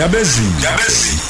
ndabezini ndabezini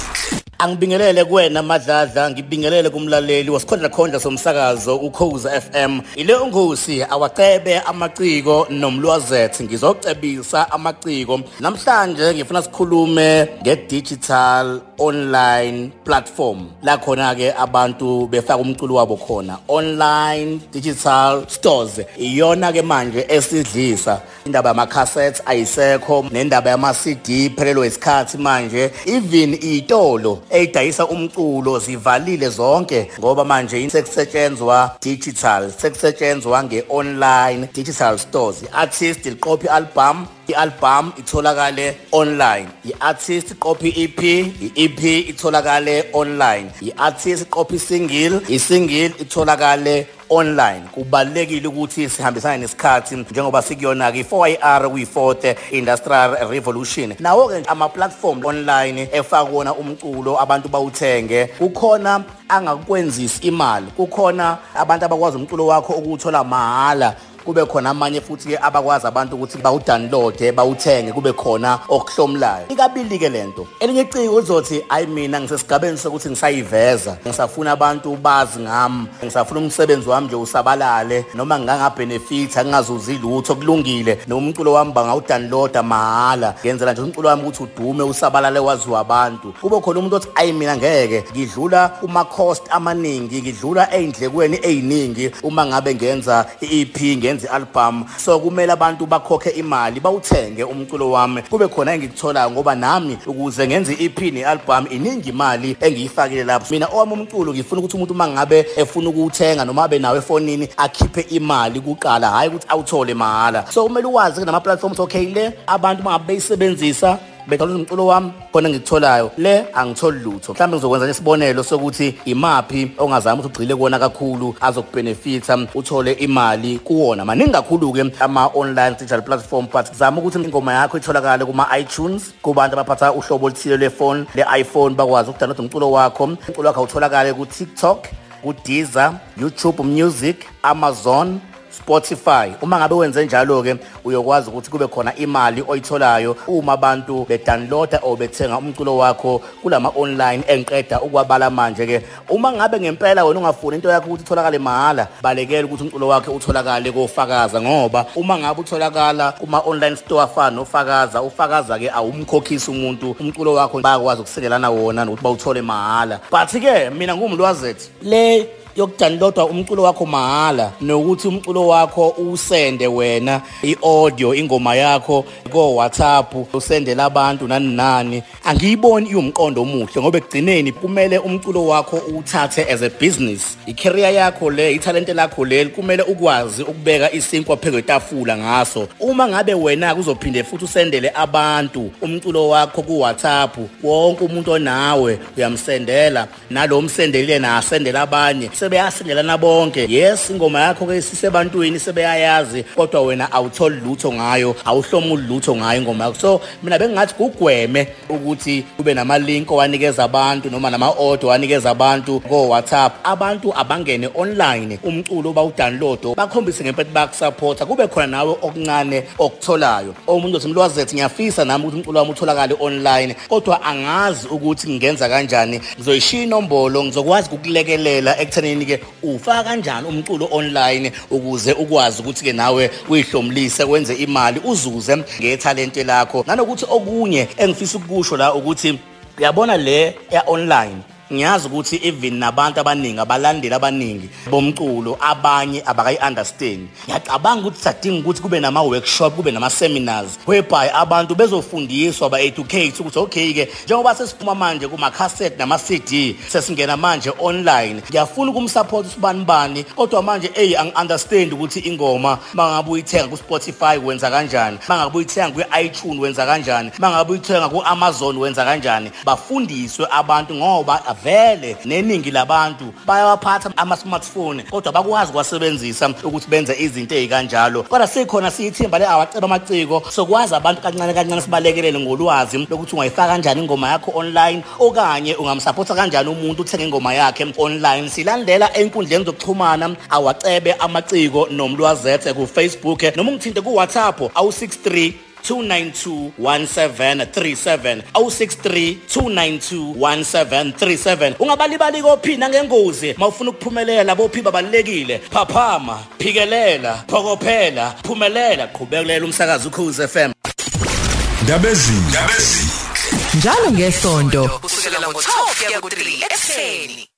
Angibingelele kuwena madladla. Ngibingelele kumlaleli wasikhondla khondla somsakazo ukhoza FM ile ungosi awacebe amaciko nomlwazethe ngizocebisa amaciko. Namhlanje ngifuna sikhulume nge-digital online platform. La khona ke abantu befaka umculo wabo khona. Online digital stores. Iyona ke manje esidlisa. Indaba yama cassettes ayisekho nendaba yama CD phelelwe isikhathi manje. Even itolo eyidayisa umculo zivalile zonke ngoba manje sekusetshenzwa digital sekusetshenzwa nge-online digital stores. I-artist liqopha i-album i-album itholakale online. I-artist iqopha i-EP i-EP itholakale online. I-artist iqopha i-single i-single itholakale online. Kubalekile ukuthi sihambisane nesikhathi njengoba sikuyona ke 4IR kuyi4th industrial revolution. Nawo ke ama platform online efaka wona umculo abantu bawuthenge. Kukhona angakwenzisi imali. Kukhona abantu abakwazi umculo wakho ukuthola mahala kube khona amanye futhi ke abakwazi abantu ukuthi bawudownloade bawuthenge kube khona okuhlomulayo ikabili ke lento elinye iciko uzothi ayi mina ngisesigabeni sokuthi ngisayiveza ngisafuna abantu bazi ngami ngisafuna umsebenzi wami nje usabalale noma nginganga-benefit angingazuzi lutho kulungile. Nomculo wami bangawudownloada mahhala ngenzela nje umculo wami ukuthi udume usabalale waziwa abantu. Kube khona umuntu othi ayi mina ngeke ngidlula kuma-cost amaningi ngidlula ey'ndlekweni ey'ningi uma ngabe ngenza i-ep ngenza i-album so kumele abantu bakhokhe imali bawuthenge umculo wami. Kube khona engikutholayo ngoba nami ukuze ngenze i-EP ne-album iningi imali engiyifakile lapho. Mina owami umculo ngifuna ukuthi umuntu uma ngabe efuna ukuwuthenga noma abe nawe efonini akhiphe imali kuqala hhayi ukuthi awuthole mahhala. So kumele uwazi-ke nama-platforms okay le abantu uma ngabe beyisebenzisa bethola umculo wami khona ngikutholayo le angitholi lutho. Mhlawumbe ngizokwenza isibonelo sokuthi imaphi ongazama ukuthi ugcile kuona kakhulu azokubenefita uthole imali kuwona. Maningi kakhulu-ke ama-online digital platform but zama ukuthi ingoma yakho itholakale kuma-itunes kubantu abaphatha uhlobo oluthile lwefoni le-iphone bakwazi ukudownloada umculo wakho. Umculo wakho awutholakale ku-tiktok kudeezer youtube music amazon Spotify. Uma ngabe wenze njalo ke uyokwazi ukuthi kube khona imali oyitholayo uma abantu bedownloada or bethenga umculo wakho kulama online enqeda ukwabala manje ke uma ngabe ngempela wena ungafuni into yakho ukuthi itholakale mahhala balekela ukuthi umculo wakhe utholakale kofakaza ngoba uma ngabe utholakala kuma online store afana nofakaza ufakaza ke awumkhokhisi umuntu umculo wakho bayakwazi ukusekelana wona nokuthi bawuthole mahhala. But ke mina ngumlwazethi le yokudownloada umculo wakho mahhala nokuthi umculo wakho usende wena. I-audio ingoma yakho ko WhatsApp usendela abantu nani nani. Angiyiboni iwumqondo omuhle ngoba ekugcineni kumele umculo wakho uthathe as a business. I-career yakho le ithalente lakho leli kumele ukwazi ukubeka isinkwa phezulu etafula ngaso. Uma ngabe wena kuzophinde futhi usendele abantu umculo wakho ku WhatsApp wonke umuntu onawe uyamsendela. Nalo msendelile na asendela abanye. Sebeyasendelana bonke. Yes ingoma yakho ke sisebantwini sebeyayazi kodwa wena awutholi lutho ngayo awuhlomuli lutho ngayo ingoma yakho. So mina bengingathi kugweme ukuthi kube nama-link owanikeza abantu noma nama-order owanikeza abantu ko-whatsapp. Abantu abangene online umculo bawudownload bakhombise ngempela bayakusapotha kube khona nawe okuncane okutholayo. Omuntu othi mlwazethe ngiyafisa nami ukuthi umculo wami utholakale online. Kodwa angazi ukuthi ngingenza kanjani. Ngizoyishiya inombolo ngizokwazi ukukulekelela ekuthenini-ke ufaka kanjani umculo online ukuze ukwazi ukuthi-ke nawe uyihlomlise wenze imali uzuze ngethalente lakho. Nanokuthi okunye engifisa ukusho la ukuthi uyabona le ya-online? Ngiyazi ukuthi even nabantu abaningi abalandeli abaningi bomculo abanye abakayi-understand ngiyacabanga ukuthi sadinga ukuthi kube nama-workshop kube nama-seminars whereby abantu bezofundiswa ba-educate ukuthi okay-ke njengoba sesiphuma manje kuma-cassette nama-cd sesingena manje online ngiyafuna ukumsupport usibani bani kodwa manje eyi angi-understand ukuthi ingoma uma ngabe uyithenga ku-spotify wenza kanjani uma ngabe uyithenga kwi-itunes wenza kanjani uma ngabe uyithenga ku-amazon wenza kanjani. Bafundiswe abantu ngoba vele neningi labantu bayawaphatha ama-smartphone kodwa bakwazi kuwasebenzisa ukuthi benze izinto ey'kanjalo. Kodwa sikhona siyithimba le awaceba amaciko. Sokwazi abantu kancane kancane sibalekelele ngolwazi lokuthi ungayifaka kanjani ingoma yakho online okanye ungamsapotha kanjani umuntu uthenge ingoma yakhe online. Silandela ey'nkundleni zokuxhumana awacebe amaciko nomlwazethe ku-facebook noma ungithinte ku-whatsapp awu-63 2921737 063 2921737 ungabalibali kophina ngengozi mawufuna ukuphumelela bophi babalekile phaphama phikelela phokophela phumelela. Qhubekulela umsakazo ukhozi FM Ndabezini Ndabezini njalo ngesonto kusukela ngo-12 kuya ku-3 ekuseni.